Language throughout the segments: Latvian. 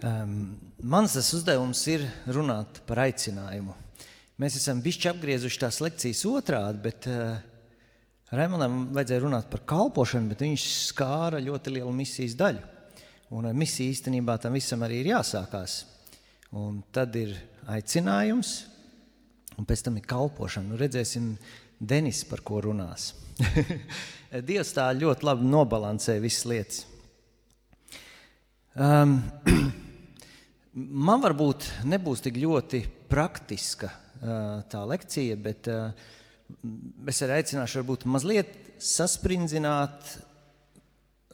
Um, mans uzdevums ir runāt par aicinājumu. Mēs esam bišķi apgriezuši tās lekcijas otrādi, bet uh, Raimonam vajadzēja runāt par kalpošanu, bet viņš skāra ļoti lielu misijas daļu. Un ar misiju īstenībā tam visam arī ir jāsākās. Un tad ir aicinājums, un pēc tam ir kalpošana. Nu, redzēsim, Denis par ko runās. Dievs tā ļoti labi nobalansē visas lietas. Um, man varbūt nebūs tik ļoti praktiska tā lekcija, bet es arī aicināšu varbūt mazliet sasprindzināt,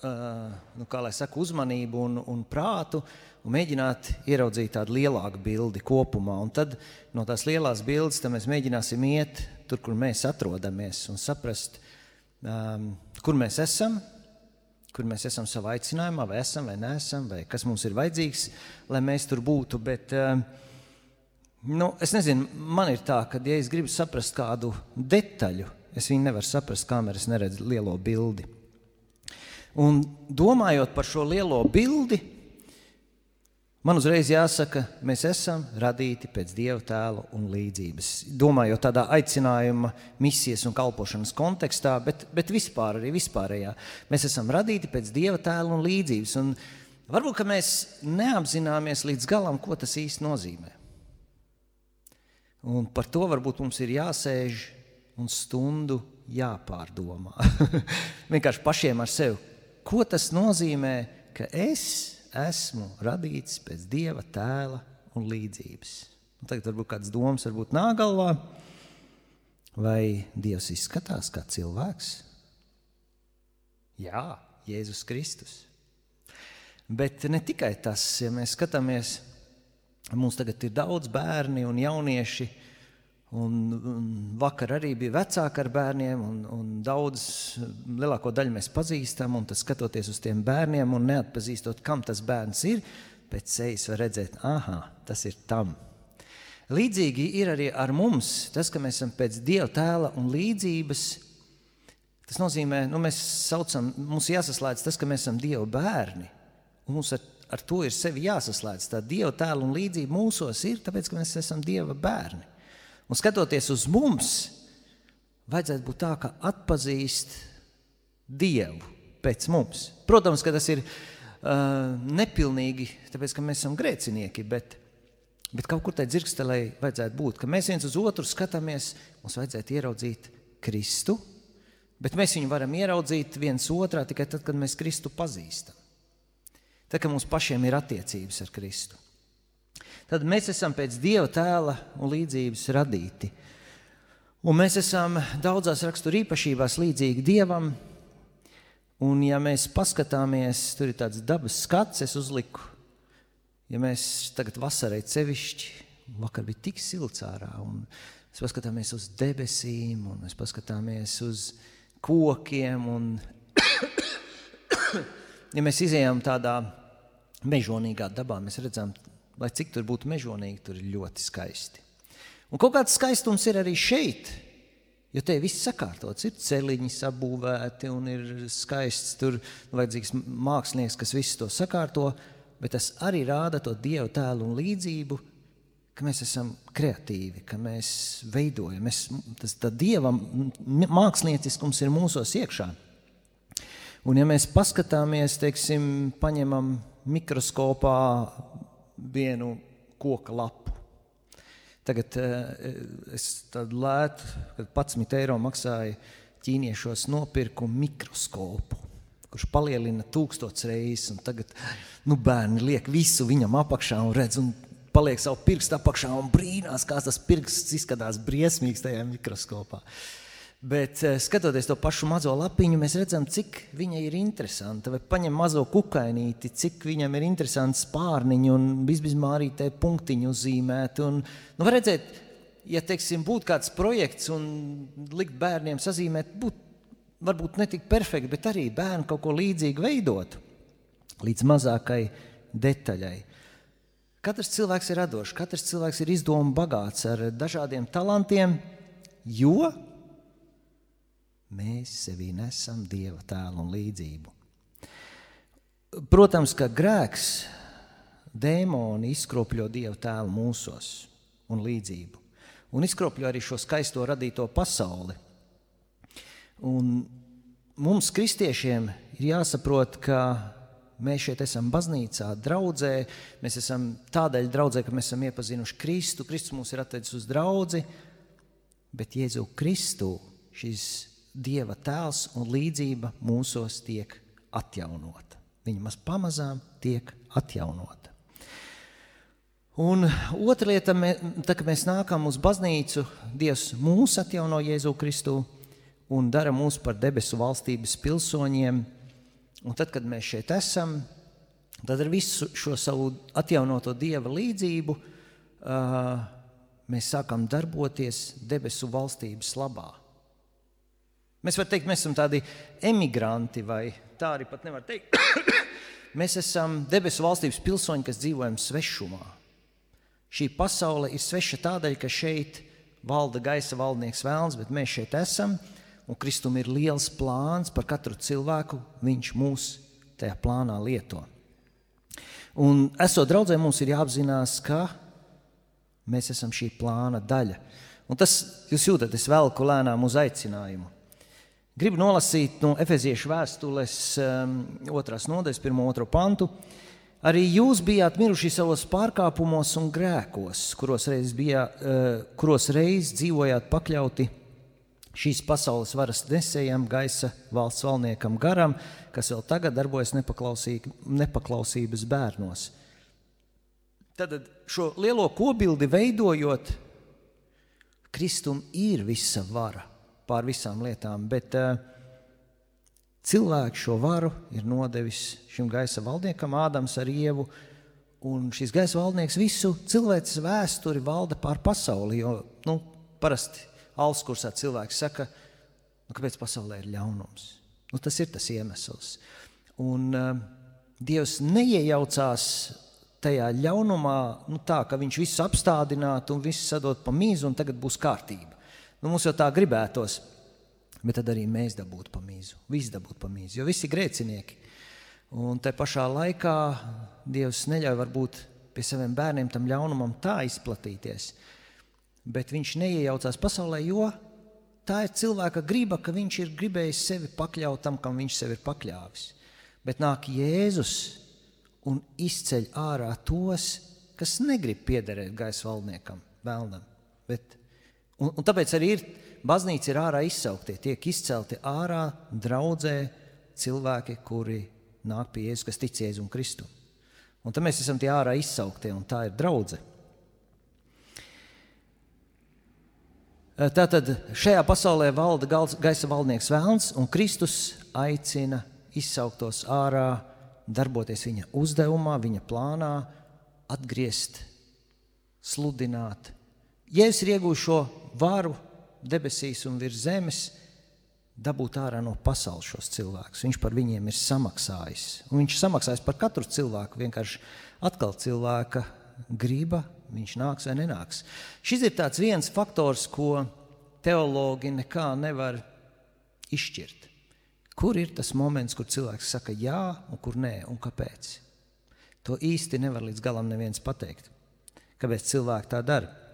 nu, kā lai saka, uzmanību un, un prātu un mēģināt ieraudzīt tādu lielāku bildi kopumā. Un tad no tās lielās bildes mēs mēģināsim iet tur, kur mēs atrodamies un saprast, um, kur mēs esam, kur mēs esam savā aicinājumā, vai esam, vai neesam, vai kas mums ir vajadzīgs, lai mēs tur būtu. Bet, uh, nu, es nezinu, man ir tā, ka, ja es gribu saprast kādu detaļu, es viņu nevaru saprast, kamēr es neredzu lielo bildi. Un domājot par šo lielo bildi, Man uzreiz jāsaka, mēs esam radīti pēc dieva tēla un līdzības. Domājot tādā aicinājuma, misijas un kalpošanas kontekstā, bet, bet vispār arī vispārējā. Mēs esam radīti pēc dieva tēla un līdzības. Un varbūt mēs neapzināmies līdz galam, ko tas īsti nozīmē. Un par to varbūt mums ir jāsēž un stundu jāpārdomā. Vienkārši pašiem ar sevi. Ko tas nozīmē, ka es esmu radīts pēc dieva tēla un līdzības. Un tagad varbūt kāds domas varbūt nāk galvā, vai Dievs izskatās kā cilvēks? Jā, Jēzus Kristus. Bet ne tikai tas, ja mēs skatāmies, mums tagad ir daudz bērni un jaunieši, Un, un vakar arī bija vecāki ar bērniem, un, un daudz, lielāko daļu mēs pazīstam. Tad, skatoties uz tiem bērniem un neatpazīstot, kam tas bērns ir, pēc sejas var redzēt, ah, tas ir tam. Līdzīgi ir arī ar mums. Tas, ka mēs esam pēc dieva tēla un līdzības, tas nozīmē, ka nu, mēs saucam, mums jāsaslēdz tas, ka mēs esam dieva bērni. Mums ar, ar to ir sevi jāsaslēdz. Tā dieva tēla un līdzība mūsos ir, tāpēc, ka mēs esam dieva bērni. Un skatoties uz mums, vajadzētu būt tā, ka atpazīst Dievu pēc mums. Protams, ka tas ir uh, nepilnīgi, tāpēc, ka mēs esam grēcinieki, bet, bet kaut kur tajā dzirkstelē vajadzētu būt, ka mēs viens uz otru skatāmies, mums vajadzētu ieraudzīt Kristu, bet mēs viņu varam ieraudzīt viens otrā tikai tad, kad mēs Kristu pazīstam. Tad, kad mums pašiem ir attiecības ar Kristu tad mēs esam pēc Dieva tēla un līdzības radīti. Un mēs esam daudzās rakstura īpašībās līdzīgi Dievam. Un, ja mēs paskatāmies, tur ir tāds dabas skats, es uzliku, ja mēs tagad vasarai sevišķi, vakar bija tik silts ārā, un mēs paskatāmies uz debesīm, un mēs paskatāmies uz kokiem, un ja mēs izējām tādā mežonīgā dabā, mēs redzam lai cik tur būtu mežonīgi, tur ir ļoti skaisti. Un kaut kāds skaistums ir arī šeit, jo te viss sakārtots, ir celiņi sabūvēti un ir skaists, tur vajadzīgs mākslinieks, kas visu to sakārto, bet tas arī rāda to Dievu tēlu un līdzību, ka mēs esam kreatīvi, ka mēs veidojam, mēs, tas Dieva mākslinieciskums ir mūsos iekšā. Un ja mēs paskatāmies, teiksim, paņemam mikroskopā vienu koka lapu. Tagad uh, es tādu lētu, kad 11 eiro maksāja ķīniešos nopirku mikroskopu, kurš palielina tūkstots reizes, tagad nu, bērni liek visu viņam apakšā un redz, un paliek savu pirkstu apakšā un brīnās, kā tas pirksts izskatās briesmīgs tajā mikroskopā. Uh, Bet eh, skatoties to pašu mazo lapiņu, mēs redzam, cik viņa ir interesanta. Vai paņem mazo kukainīti, cik viņam ir interesants spārniņi un bizbizmārītē punktiņu uzzīmēti. Un, nu, var redzēt, ja, teiksim, būtu kāds projekts un likt bērniem sazīmēt, būtu varbūt ne tik perfekti, bet arī bērni kaut ko līdzīgu veidot līdz mazākai detaļai. Katrs cilvēks ir radošs, katrs cilvēks ir izdomu bagāts ar dažādiem talantiem, jo Mēs sevī nesam dieva tēlu un līdzību. Protams, ka grēks dēmoni izkropļo Dieva tēlu mūsos un līdzību, un izkropļo arī šo skaisto radīto pasauli. Un mums, kristiešiem, ir jāsaprot, ka mēs šeit esam baznīcā, draudzē. Mēs esam tādēļ draudzē, ka mēs esam iepazinuši Kristu. Kristus mūs ir atvedis uz draugu, bet Jēzu Kristu šis Dieva tēls un līdzība mūsos tiek atjaunota. Viņa maz pamazām tiek atjaunota. Un otra lieta, tā, kad mēs nākam uz baznīcu, Dievs mūs atjauno Jēzu Kristu un dara mūs par debesu valstības pilsoņiem. Un tad, kad mēs šeit esam, tad ar visu šo savu atjaunoto dieva līdzību uh, mēs sākam darboties debesu valstības labā. Mēs varam teikt, mēs esam tādi emigranti, vai tā arī pat nevar teikt. mēs esam debesu valstības pilsoņi, kas dzīvojam svešumā. Šī pasaule ir sveša tādēļ, ka šeit valda gaisa valdnieks vēlns, bet mēs šeit esam un Kristum ir liels plāns par katru cilvēku, viņš mūs tajā plānā lieto. Un esot draudzē, mums ir jāapzinās, ka mēs esam šī plāna daļa. Un tas, jūs jūtat, es velku lēnām uz aicinājumu. Gribu nolasīt no Efeziešu vēstules um, otrās nodaļas, pirmo otro pantu. Arī jūs bijāt miruši savos pārkāpumos un grēkos, kuros reiz, bija, uh, kuros reiz dzīvojāt pakļauti šīs pasaules varas nesējam, gaisa valsts valniekam garam, kas vēl tagad darbojas nepaklausības bērnos. Tad šo lielo kobildi veidojot, Kristum ir visa vara pār visām lietām, bet uh, cilvēks šo varu ir nodevis šim gaisa valdniekam, Ādams ar ievu, un šis gaisa valdnieks visu cilvēces vēsturi valda pār pasauli, jo, nu, parasti Alskursā cilvēks saka, nu, kāpēc pasaulē ir ļaunums. Nu, tas ir tas iemesls. Un, uh, Dievs neiejaucās tajā ļaunumā, nu, tā ka viņš visu apstādinātu un visu sadot pa mīzu, un tagad būs kārtība. Nu, mums jau tā gribētos, bet tad arī mēs dabūtu pa mīzu. Visi dabūtu pa mīzu, jo visi ir grēcinieki. Un te pašā laikā Dievs neļauj varbūt pie saviem bērniem tam ļaunumam tā izplatīties, bet viņš neiejaucās pasaulē, jo tā ir cilvēka griba, ka viņš ir gribējis sevi pakļaut tam, kam viņš sevi ir pakļāvis. Bet nāk Jēzus un izceļ ārā tos, kas negrib piederēt gaisa valdniekam, vēlnam. Bet, un, un tāpēc arī ir baznīca ir ārā izsauktie, tiek izcelti ārā draudzē cilvēki, kuri nāk pie Jēzus, kas tic Jēzus un Kristu. Un tad mēs esam tie ārā izsauktie, un tā ir draudzene. Eh, tātad šajā pasaulē valda gaisa valdnieks Vēlns, un Kristus aicina izsauktos ārā, darboties viņa uzdevumā, viņa plānā, atgriezt, sludināt. Jēzus ir iegūmis šo varu debesīs un virs zemes, dabūt ārā no pasaules šos cilvēkus. Viņš par viņiem ir samaksājis. Un viņš samaksājis par katru cilvēku. Vienkārši atkal cilvēka griba viņš nāks vai nenāks. Šis ir viens faktors, ko teologi nekā nevar izšķirt. Kur ir tas moments, kur cilvēks saka jā, un kur nē, un kāpēc? To īsti nevar līdz galam neviens pateikt. Kāpēc cilvēki tā dara?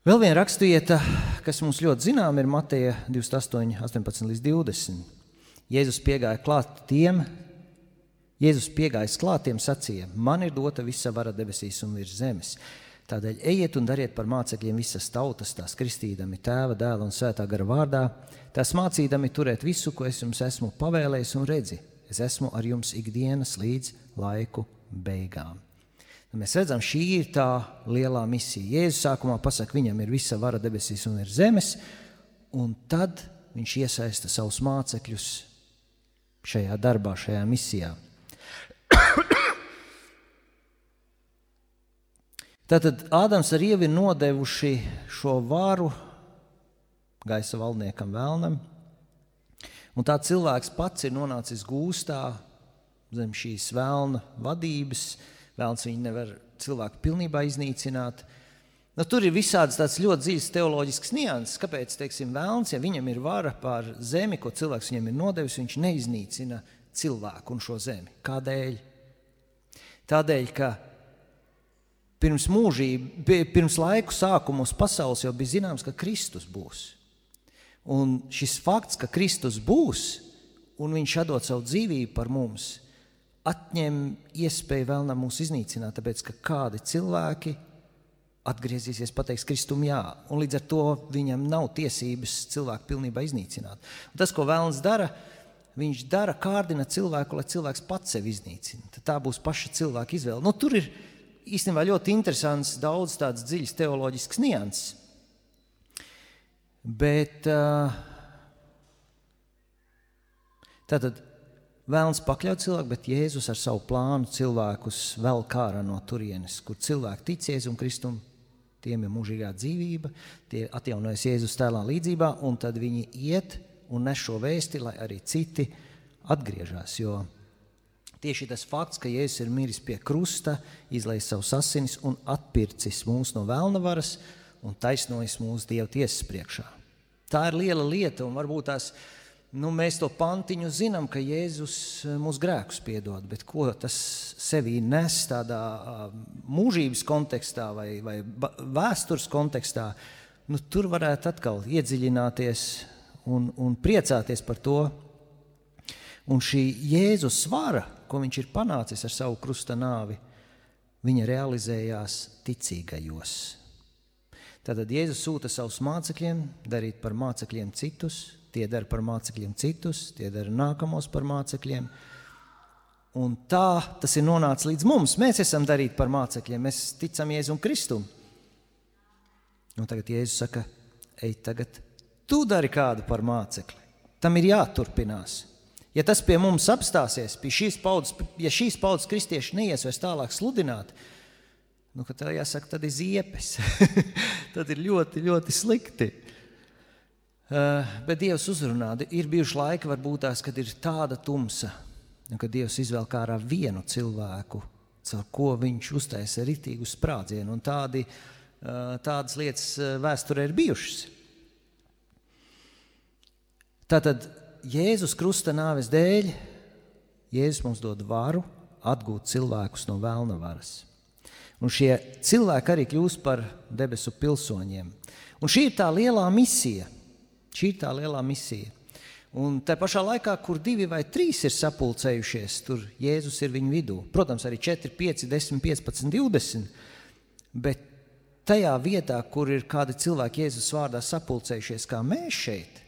Vēl viena rakstvieta, kas mums ļoti zinām, ir Mateja 28, 18 līdz 20. Jēzus piegāja klāt tiem, Jēzus piegājis klātiem sacīja: Man ir dota visa vara debesīs un virs zemes. Tādēļ ejiet un dariet par mācekļiem visas tautas, tās kristīdami tēva, dēla un svētā gara vārdā, tās mācīdami turēt visu, ko es jums esmu pavēlējis, un redzi, es esmu ar jums ikdienas līdz laiku beigām. Un mēs redzam, šī ir tā lielā misija. Jēzus sākumā pasakā, viņam ir visa vara debesīs un ir zemes, un tad viņš iesaista savus mācekļus šajā darbā, šajā misijā. Tātad Ādams ar Ievu ir nodevuši šo varu gaisa valdniekam Vēlnam, un tā cilvēks pats ir nonācis gūstā zem šīs vēlna vadības. Vēlns viņu nevar cilvēku pilnībā iznīcināt. Nu, tur ir visādas ļoti dziļas teoloģiskas nianses. Kāpēc, teiksim, vēlns, ja viņam ir vara pār zemi, ko cilvēks viņam ir nodevis, viņš neiznīcina cilvēku un šo zemi. Kādēļ? Tādēļ, ka pirms mūžība, pirms laiku sākuma uz pasaules jau bija zināms, ka Kristus būs. Un šis fakts, ka Kristus būs un viņš atdod savu dzīvību par mums, atņem iespēju vēl mūs iznīcināt, tāpēc ka kādi cilvēki atgriezīsies, pateiks Kristum jā, un līdz ar to viņam nav tiesības cilvēku pilnībā iznīcināt. Un tas, ko vēlams dara, viņš dara kārdina cilvēku, lai cilvēks pats sevi iznīcina. Tad tā būs paša cilvēka izvēle. Nu, tur ir īstenībā ļoti interesants, daudz tādas dziļas teoloģiskas nianses. Bet tātad vēlams pakļaut cilvēku, bet Jēzus ar savu plānu cilvēkus vēl kārā no turienes, kur cilvēki tic Jēzum Kristum, tiem ir mūžīgā dzīvība, tie atjaunojas Jēzus tēlā līdzībā, un tad viņi iet un nes šo vēsti, lai arī citi atgriežas. Jo tieši tas fakts, ka Jēzus ir miris pie krusta, izlaiž savus asinis un atpircis mūs no vēlna varas un taisnojas mūsu Dieva tiesas priekšā. Tā ir liela lieta, un varbūt tās nu, mēs to pantiņu zinām, ka Jēzus eh, mūsu grēkus piedod, bet ko tas sevī nes tādā mūžības kontekstā vai, vai vēstures kontekstā, nu, tur varētu atkal iedziļināties un, un priecāties par to. Un šī Jēzus svara, ko viņš ir panācis ar savu krusta nāvi, viņa realizējās ticīgajos. Tātad Jēzus sūta savus mācekļiem darīt par mācekļiem citus, tie dara par mācekļiem citus, tie dara nākamos par mācekļiem. Un tā tas ir nonācis līdz mums. Mēs esam darīti par mācekļiem, mēs ticam Jēzum Kristum. Un tagad Jēzus saka, ej, tagad tu dari kādu par mācekli. Tam ir jāturpinās. Ja tas pie mums apstāsies, pie šīs paudzes, ja šīs paudzes kristieši neies vairs tālāk sludināt, nu, tad jāsaka, tad ir ziepes. tad ir ļoti, ļoti slikti. Uh, bet Dievs uzrunā, ir bijuši laiki, varbūt tās, kad ir tāda tumsa, kad Dievs izvēl kā ārā vienu cilvēku, caur ko viņš uztaisa ritīgu sprādzienu, tādi, uh, tādas lietas uh, vēsturē ir bijušas. Tātad Jēzus krusta nāves dēļ Jēzus mums dod varu atgūt cilvēkus no vēlna varas. Un šie cilvēki arī kļūst par debesu pilsoņiem. Un šī ir tā lielā misija. Šī ir tā lielā misija. Un tā pašā laikā, kur divi vai trīs ir sapulcējušies, tur Jēzus ir viņu vidū. Protams, arī 4, 5, 10, 15, 20. Bet tajā vietā, kur ir kādi cilvēki Jēzus vārdā sapulcējušies, kā mēs šeit,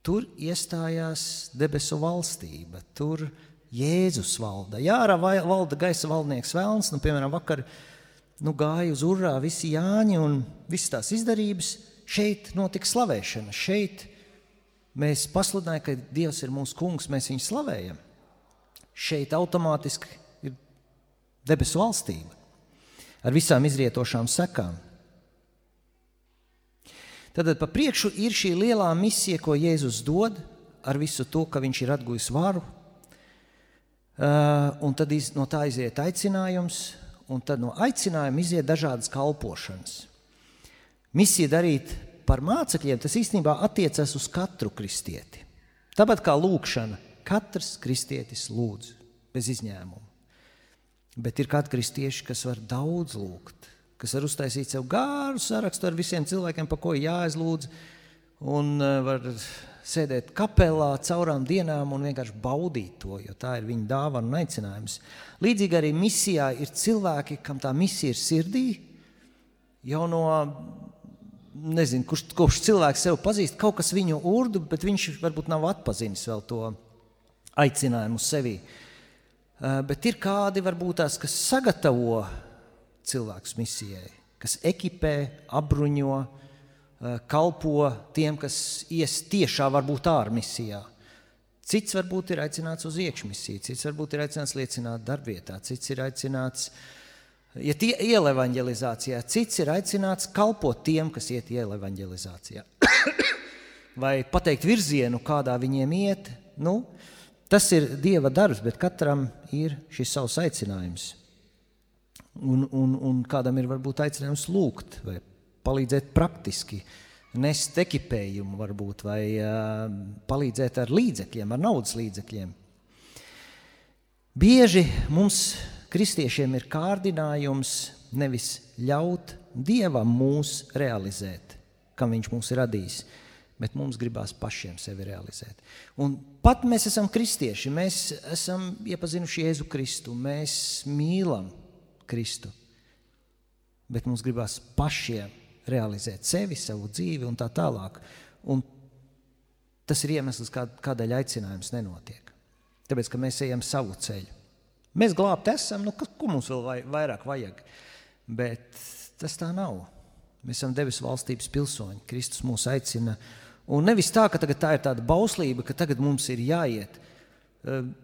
Tur iestājās debesu valstība, tur Jēzus valda. Jā, ārā valda gaisa valdnieks Vēlns, nu, piemēram, vakar nu, gāja uz urā visi Jāņi un visas tās izdarības. Šeit notika slavēšana, šeit mēs pasludinājām, ka Dievs ir mūsu kungs, mēs viņu slavējam. Šeit automātiski ir debesu valstība ar visām izrietošām sekām. Tad pa priekšu ir šī lielā misija, ko Jēzus dod ar visu to, ka viņš ir atgūjis varu. Uh, un tad iz, no tā iziet aicinājums, un tad no aicinājuma iziet dažādas kalpošanas. Misija darīt par mācekļiem, tas īstenībā attiecas uz katru kristieti. Tāpat kā lūkšana, katrs kristietis lūdz bez izņēmuma. Bet ir kādi kristieši, kas var daudz lūgt, kas var uztaisīt sev gāru sarakstu ar visiem cilvēkiem, pa ko jāizlūdz, un eh, var sēdēt kapelā caurām dienām un vienkārši baudīt to, jo tā ir viņa dāvana un aicinājums. Līdzīgi arī misijā ir cilvēki, kam tā misija ir sirdī, jau no, nezinu, kurš, kurš cilvēks sev pazīst, kaut kas viņu urdu, bet viņš varbūt nav atpazinis vēl to aicinājumu sevi. Eh, bet ir kādi varbūt tās, kas sagatavo cilvēkus misijai, kas ekipē, apbruņo, eh, kalpo tiem, kas ies tiešā varbūt ārmisijā. Cits varbūt ir aicināts uz iekšmisiju, cits varbūt ir aicināts liecināt darbvietā, cits ir aicināts ja tie iela evanģelizācijā, cits ir aicināts kalpot tiem, kas iet iela evanģelizācijā. Vai pateikt virzienu, kādā viņiem iet, nu, tas ir Dieva darbs, bet katram ir šis savs aicinājums. Un, un, un kādam ir varbūt aicinājums lūgt vai palīdzēt praktiski, nest ekipējumu, varbūt, vai uh, palīdzēt ar līdzekļiem, ar naudas līdzekļiem. Bieži mums, kristiešiem ir kārdinājums nevis ļaut Dievam mūs realizēt, kam Viņš mūs ir radījis, bet mums gribās pašiem sevi realizēt. Un pat mēs esam kristieši, mēs esam iepazinuši Jēzu Kristu, mēs mīlam Kristu, bet mums gribās pašiem realizēt sevi, savu dzīvi un tā tālāk. Un tas ir iemesls, kā, kādēļ aicinājums nenotiek. Tāpēc, ka mēs ejam savu ceļu. Mēs glābt esam, nu, ko mums vēl vai, vairāk vajag? Bet tas tā nav. Mēs esam debesu valstības pilsoņi. Kristus mūs aicina. Un nevis tā, ka tā ir tāda bauslība, ka tagad mums ir jāiet.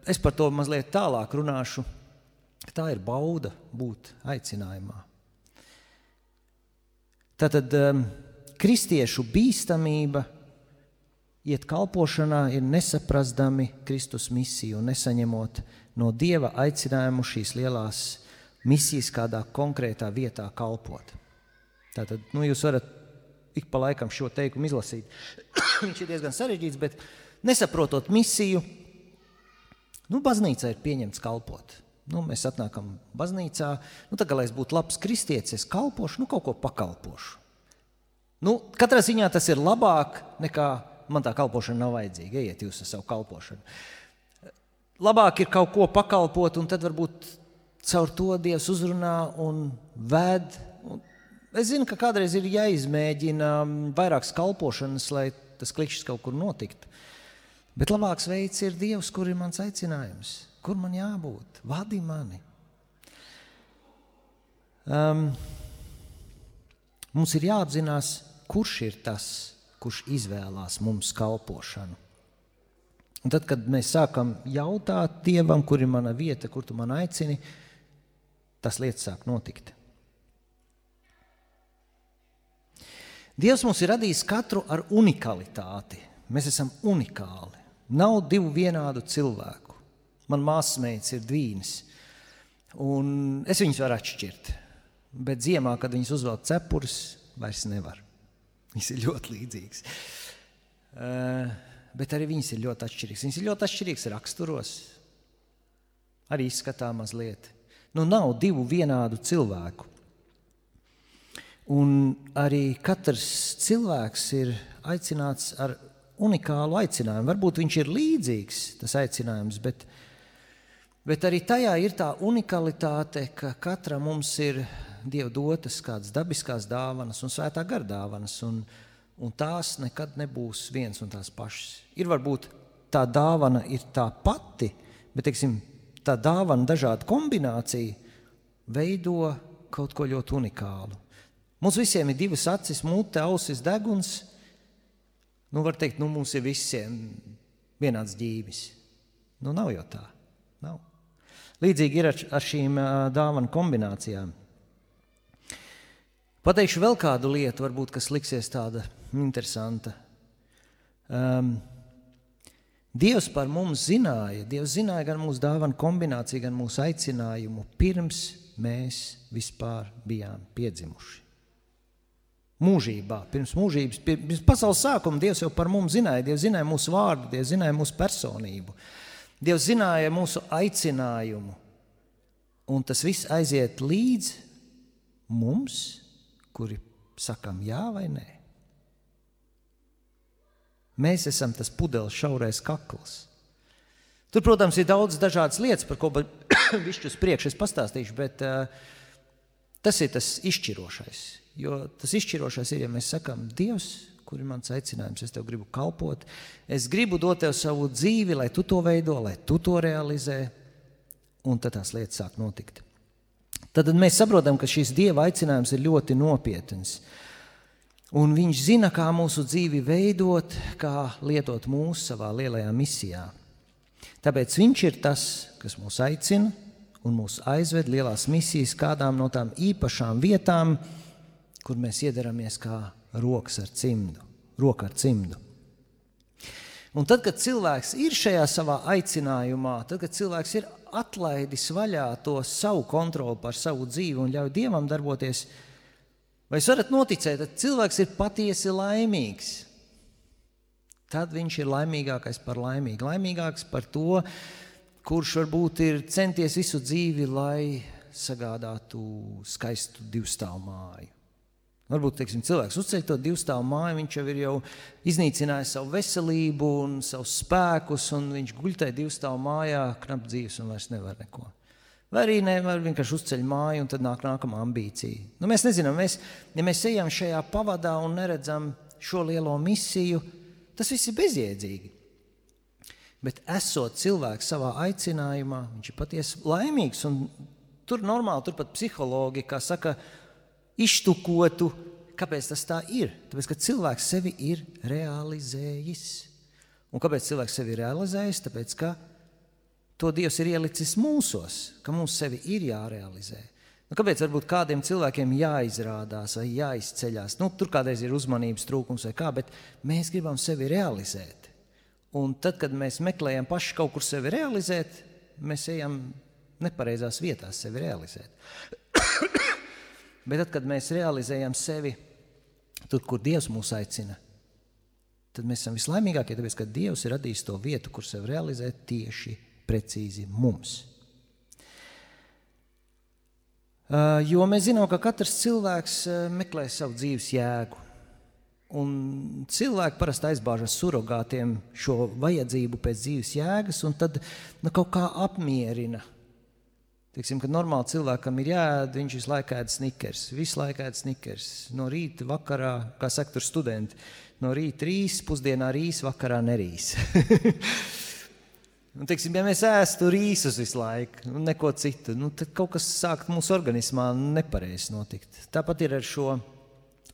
Es par to mazliet tālāk runāšu. Tā ir bauda būt aicinājumā. Tātad um, kristiešu bīstamība iet kalpošanā ir nesaprastami Kristus misiju un nesaņemot no Dieva aicinājumu šīs lielās misijas kādā konkrētā vietā kalpot. Tātad nu, jūs varat ik pa laikam šo teikumu izlasīt. Viņš ir diezgan sarežģīts, bet nesaprotot misiju, nu, baznīca ir pieņemts kalpot. Nu, mēs atnākam baznīcā, nu, tā kā lai es būtu labs kristietis, es kalpošu, nu, kaut ko pakalpošu. Nu, katrā ziņā tas ir labāk nekā man tā kalpošana nav vajadzīga. Ejiet jūs ar savu kalpošanu. Labāk ir kaut ko pakalpot, un tad varbūt caur to Dievs uzrunā un ved. Un es zinu, ka kādreiz ir jāizmēģina vairākas kalpošanas, lai tas klikšķis kaut kur notiktu. Bet labāks veids ir Dievs, kur ir mans aicinājums kur man jābūt, vadi mani. Um, mums ir jāapzinās, kurš ir tas, kurš izvēlās mums kalpošanu. Un tad, kad mēs sākam jautāt Dievam, kur ir mana vieta, kur tu man aicini, tas lietas sāk notikt. Dievs mums ir radījis katru ar unikalitāti. Mēs esam unikāli. Nav divu vienādu cilvēku. Man māsas ir dvīņas, un es viņas varu atšķirt. Bet ziemā, kad viņas uzvelk cepures, vairs nevar. Viņas ir ļoti līdzīgas. Uh, bet arī viņas ir ļoti atšķirīgas. Viņas ir ļoti atšķirīgas raksturos, arī izskatā mazliet. Nu, nav divu vienādu cilvēku. Un arī katrs cilvēks ir aicināts ar unikālu aicinājumu. Varbūt viņš ir līdzīgs, tas aicinājums, bet Bet arī tajā ir tā unikalitāte, ka katram mums ir Dieva dotas kādas dabiskās dāvanas un svētā gara dāvanas, un, un tās nekad nebūs viens un tās pašas. Ir varbūt tā dāvana ir tā pati, bet teiksim, tā dāvana dažāda kombinācija veido kaut ko ļoti unikālu. Mums visiem ir divas acis, mute, ausis, deguns. Nu, var teikt, nu, mums ir visiem vienāds dzīves. Nu, nav jau tā. Nav. Līdzīgi ir ar, ar šīm dāvanu kombinācijām. Pateikšu vēl kādu lietu, varbūt, kas liksies tāda interesanta. Um, Dievs par mums zināja, Dievs zināja gan mūsu dāvanu kombināciju, gan mūsu aicinājumu, pirms mēs vispār bijām piedzimuši. Mūžībā, pirms mūžības, pirms pasaules sākuma Dievs jau par mums zināja. Dievs zināja mūsu vārdu, Dievs zināja mūsu personību. Dievs zināja mūsu aicinājumu, un tas viss aiziet līdz mums, kuri sakām jā vai nē. Mēs esam tas pudeles šaurais kakls. Tur, protams, ir daudz dažādas lietas, par ko višķi uz priekšu es pastāstīšu, bet uh, tas ir tas izšķirošais. Jo tas izšķirošais ir, ja mēs sakām, Dievs, kur ir mans aicinājums. Es tev gribu kalpot, es gribu dot tev savu dzīvi, lai tu to veido, lai tu to realizē, un tad tās lietas sāk notikt. Tad mēs saprotam, ka šis dieva aicinājums ir ļoti nopietns. Un viņš zina, kā mūsu dzīvi veidot, kā lietot mūsu savā lielajā misijā. Tāpēc viņš ir tas, kas mūs aicina un mūs aizved lielās misijas, kādām no tām īpašām vietām, kur mēs iedaramies kā rokas ar cimdu, roka ar cimdu. Un tad, kad cilvēks ir šajā savā aicinājumā, tad, kad cilvēks ir atlaidis vaļā to savu kontroli pār savu dzīvi un ļauj Dievam darboties, vai jūs varat noticēt, ka cilvēks ir patiesi laimīgs? Tad viņš ir laimīgākais par laimīgu, laimīgāks par to, kurš varbūt ir centies visu dzīvi, lai sagādātu skaistu divstāvu māju. Varbūt teiksim, cilvēks uzceļ to divstāvu māju, viņš jau ir jau iznīcinājis savu veselību un savus spēkus, un viņš guļ tajā divstāvu mājā, knap dzīves un vairs nevar neko. Vai arī nevar vienkārši uzceļ māju, un tad nāk nākamā ambīcija. Nu, mēs nezinām, mēs, ja mēs ejam šajā pavadā un neredzam šo lielo misiju, tas viss ir bezjēdzīgi. Bet esot cilvēks savā aicinājumā, viņš ir patiesi laimīgs. Tur normāli, tur pat psihologi, kā saka, iztukotu, kāpēc tas tā ir. Tāpēc, ka cilvēks sevi ir realizējis. Un kāpēc cilvēks sevi ir realizējis? Tāpēc, ka to Dievs ir ielicis mūsos, ka mums sevi ir jārealizē. Nu, kāpēc varbūt kādiem cilvēkiem jāizrādās vai jāizceļās? Nu, tur kādreiz ir uzmanības trūkums vai kā, bet mēs gribam sevi realizēt. Un tad, kad mēs meklējam paši kaut kur sevi realizēt, mēs ejam nepareizās vietās sevi realizēt. Bet tad, kad mēs realizējam sevi tur, kur Dievs mūs aicina, tad mēs esam vislaimīgākie, tāpēc, ka Dievs ir radījis to vietu, kur sevi realizēt tieši precīzi mums. Jo mēs zinām, ka katrs cilvēks meklē savu dzīves jēgu. Un cilvēki parasti aizbāžas surrogātiem šo vajadzību pēc dzīves jēgas, un tad nu, kaut kā apmierina Teiksim, kad normāli cilvēkam ir jāēd, viņš visu laiku ēd snikers. Visu laiku ēd snikers. No rīta, vakarā, kā saka, tur studenti. No rīta rīs, pusdienā rīs, vakarā nerīs. Un, teiksim, ja mēs ēstu rīsus visu laiku, nu, neko citu, nu, tad kaut kas sāk mūsu organismā nepareizi notikt. Tāpat ir ar šo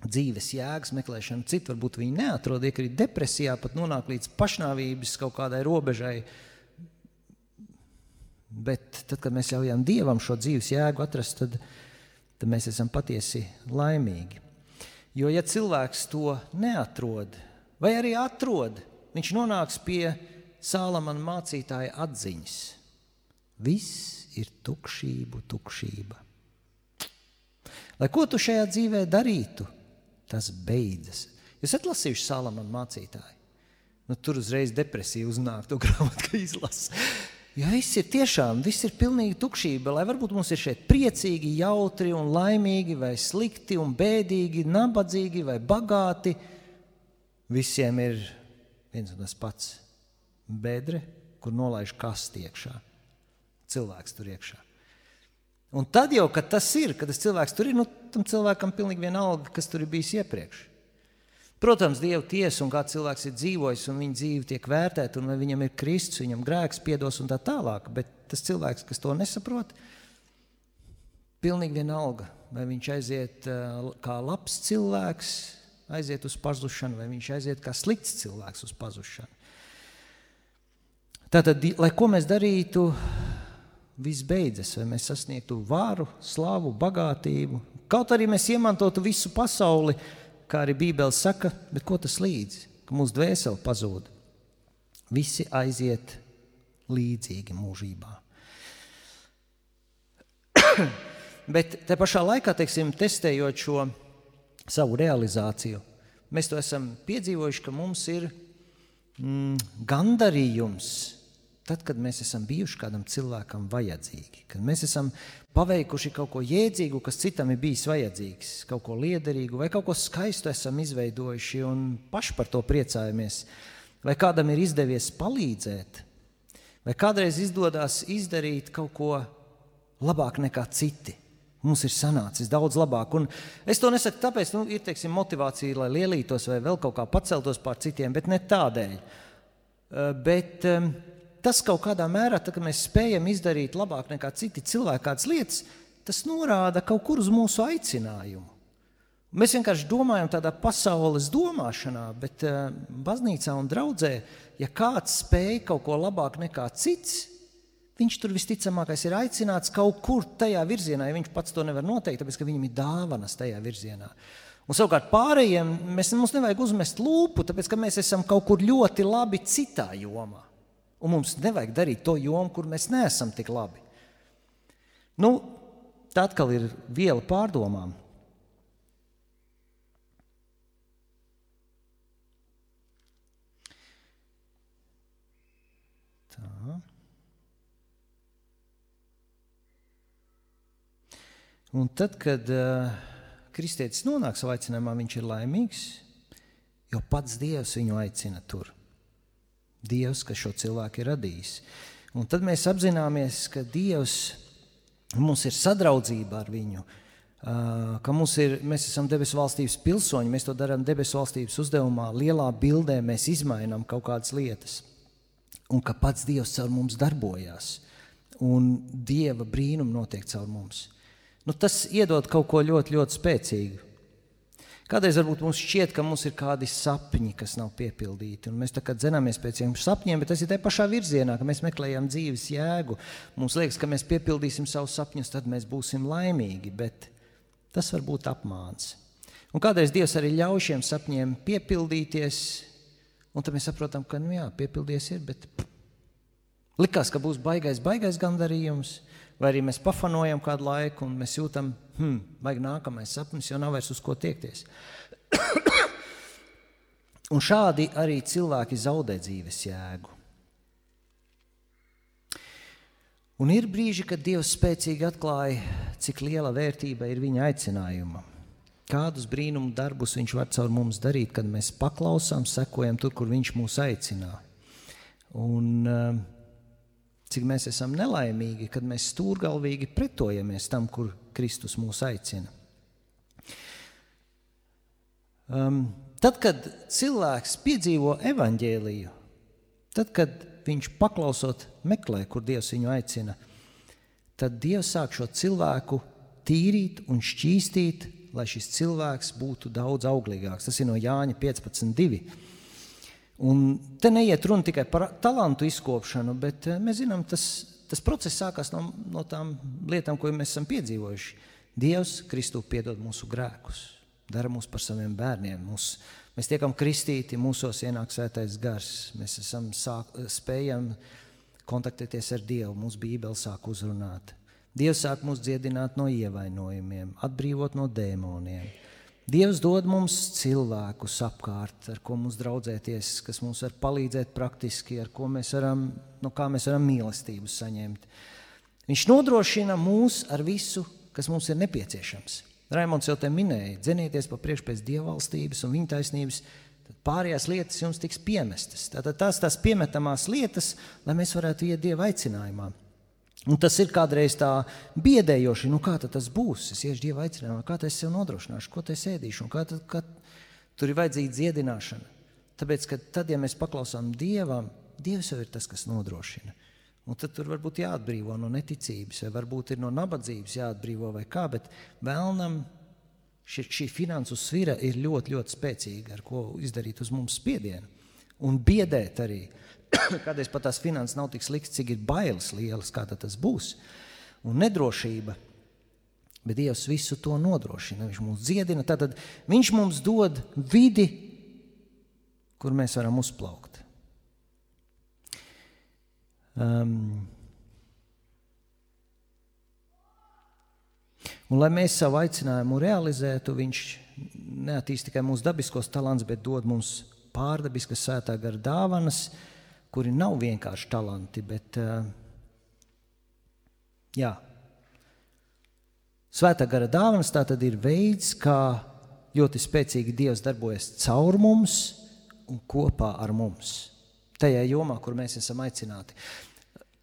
dzīves jēgas meklēšanu. Citi varbūt viņi neatrod, ja arī depresijā pat nonāk līdz pašnāvības kaut kādai robežai. Bet tad, kad mēs ļaujam Dievam šo dzīves jēgu atrast, tad, tad mēs esam patiesi laimīgi. Jo, ja cilvēks to neatrod, vai arī atrod, viņš nonāks pie Sālamana mācītāja atziņas. Viss ir tukšība, tukšība. Lai ko tu šajā dzīvē darītu, tas beidzas. Jūs esat lasījuši Sālamana mācītāju. Nu, tur uzreiz depresija uznāk, to grāmatu izlasa. Ja viss ir tiešām, viss ir pilnīgi tukšība, lai varbūt mums ir šeit priecīgi, jautri un laimīgi, vai slikti un bēdīgi, nabadzīgi vai bagāti, visiem ir viens un tas pats - bedre, kur nolaiž kasti iekšā. Cilvēks tur iekšā. Un tad jau, kad tas ir, kad tas cilvēks tur ir, nu, tam cilvēkam pilnīgi vienalga, kas tur ir bijis iepriekš. Protams, Dieva tiesa un kā cilvēks ir dzīvojis, un viņa dzīve tiek vērtēta, un vai viņam ir Kristus, viņam grēks piedos un tā tālāk. Bet tas cilvēks, kas to nesaprot, pilnīgi vienalga, vai viņš aiziet kā labs cilvēks, aiziet uz pazušanu, vai viņš aiziet kā slikts cilvēks uz pazušanu. Tātad, lai ko mēs darītu, viss beidzas, vai mēs sasniegtu vāru, slavu, bagātību. Kaut arī mēs iemantotu visu pasauli, kā arī Bībele saka, bet ko tas līdzi? Ka mūsu dvēsele pazūd. Visi aiziet līdzīgi mūžībā. bet te pašā laikā, teiksim, testējot šo savu realizāciju, mēs to esam piedzīvojuši, ka mums ir mm, gandarījums tad, kad mēs esam bijuši kādam cilvēkam vajadzīgi, kad mēs esam paveikuši kaut ko jēdzīgu, kas citam ir bijis vajadzīgs, kaut ko liederīgu vai kaut ko skaistu esam izveidojuši un paši par to priecājamies, vai kādam ir izdevies palīdzēt, vai kādreiz izdodas izdarīt kaut ko labāk nekā citi. Mums ir sanācis daudz labāk. Un es to nesaku tāpēc, ka nu, ir teiksim, motivācija, lai lielītos vai vēl kaut kā paceltos pār citiem, bet ne tādēļ. Bet, um, tas kaut kādā mērā, tad, kad mēs spējam izdarīt labāk nekā citi cilvēki kādas lietas, tas norāda kaut kur uz mūsu aicinājumu. Mēs vienkārši domājam tādā pasaules domāšanā, bet uh, baznīcā un draudzē, ja kāds spēj kaut ko labāk nekā cits, viņš tur visticamākais ir aicināts kaut kur tajā virzienā, ja viņš pats to nevar noteikt, tāpēc ka viņam ir dāvanas tajā virzienā. Un savukārt pārējiem mēs, mums nevajag uzmest lūpu, tāpēc ka mēs esam kaut kur ļoti labi citā jomā. Un mums nevajag darīt to jomu, kur mēs neesam tik labi. Nu, tā atkal ir viela pārdomām. Tā. Un tad, kad uh, kristietis nonāk savā aicinājumā, viņš ir laimīgs, jo pats Dievs viņu aicina tur. Dievs, kas šo cilvēku ir radījis. Un tad mēs apzināmies, ka Dievs mums ir sadraudzība ar viņu, ka ir, mēs esam debesu valstības pilsoņi, mēs to darām debesu valstības uzdevumā, lielā bildē mēs izmainām kaut kādas lietas. Un ka pats Dievs caur mums darbojās, un Dieva brīnumi notiek caur mums nu, tas iedod kaut ko ļoti, ļoti spēcīgu. Kādreiz varbūt mums šķiet, ka mums ir kādi sapņi, kas nav piepildīti, un mēs tā kā dzenamies pēc šiem sapņiem, bet tas ir tajā pašā virzienā, ka mēs meklējam dzīves jēgu. Mums liekas, ka mēs piepildīsim savus sapņus, tad mēs būsim laimīgi, bet tas var būt apmāns. Un kādreiz Dievs arī ļauj šiem sapņiem piepildīties, un tad mēs saprotam, ka, nu jā, piepildies ir, bet likās, ka būs baigais, baigais gandarījums, vai arī mēs pafanojam kādu laiku un mēs jūtam, hmm, vajag nākamais sapnis, jo nav vairs uz ko tiekties. un šādi arī cilvēki zaudē dzīves jēgu. Un ir brīži, kad Dievs spēcīgi atklāja, cik liela vērtība ir viņa aicinājuma. Kādus brīnumu darbus viņš var caur mums darīt, kad mēs paklausām, sekojam tur, kur viņš mūs aicina. Un, uh, cik mēs esam nelaimīgi, kad mēs stūrgalvīgi pretojamies tam, kur Kristus mūs aicina. Um, tad, kad cilvēks piedzīvo evaņģēliju, tad, kad viņš paklausot, meklē, kur Dievs viņu aicina, tad Dievs sāk šo cilvēku tīrīt un šķīstīt, lai šis cilvēks būtu daudz auglīgāks. Tas ir no Jāņa 15.2. Un te neiet runa tikai par talantu izkopšanu, bet eh, mēs zinām, tas, tas process sākās no, no tām lietām, ko mēs esam piedzīvojuši. Dievs Kristū piedod mūsu grēkus, dara mūs par saviem bērniem. Mūs, mēs tiekam kristīti, mūsos ienāk svētais gars, mēs esam sāk, spējam kontaktēties ar Dievu, mūsu bībeli sāk uzrunāt. Dievs sāk mūs dziedināt no ievainojumiem, atbrīvot no dēmoniem. Dievs dod mums cilvēkus apkārt, ar ko mums draudzēties, kas mums var palīdzēt praktiski, ar ko mēs varam, no kā mēs varam mīlestību saņemt. Viņš nodrošina mūs ar visu, kas mums ir nepieciešams. Raimons jau te minēja, dzenieties pa priekšu pēc dievalstības un viņa taisnības, tad pārējās lietas jums tiks piemestas. Tātad tās tās piemetamās lietas, lai mēs varētu iet dieva aicinājumā. Un tas ir kādreiz tā biedējoši, nu kā tas būs. Es iešu dieva aicinājumā, kā es sev nodrošināšu, ko es ēdīšu, kā, tad, kā tur ir vajadzīga dziedināšana. Tāpēc, ka tad, ja mēs paklausām dievam, dievs jau ir tas, kas nodrošina. Un tad tur varbūt jāatbrīvo no neticības, vai varbūt ir no nabadzības jāatbrīvo, vai kā, bet vēlnam šī, šī finansu svira ir ļoti, ļoti spēcīga, ar ko izdarīt uz mums spiedienu un biedēt arī. kādreiz pat tās finanses nav tik sliktas, cik ir bailes lielas, kā tas būs. Un nedrošība. Bet Dievs visu to nodrošina. Viņš mums dziedina. Tad Viņš mums dod vidi, kur mēs varam uzplaukt. Um, Un, lai mēs savu aicinājumu realizētu, viņš neattīstīja tikai mūsu dabiskos talants, bet dod mums pārdabiskas svētā gara dāvanas, uh, kuri nav vienkārši talanti, bet uh, jā. Svētā gara dāvanas tā tad ir veids, kā ļoti spēcīgi Dievs darbojas caur mums un kopā ar mums. Tajā jomā, kur mēs esam aicināti.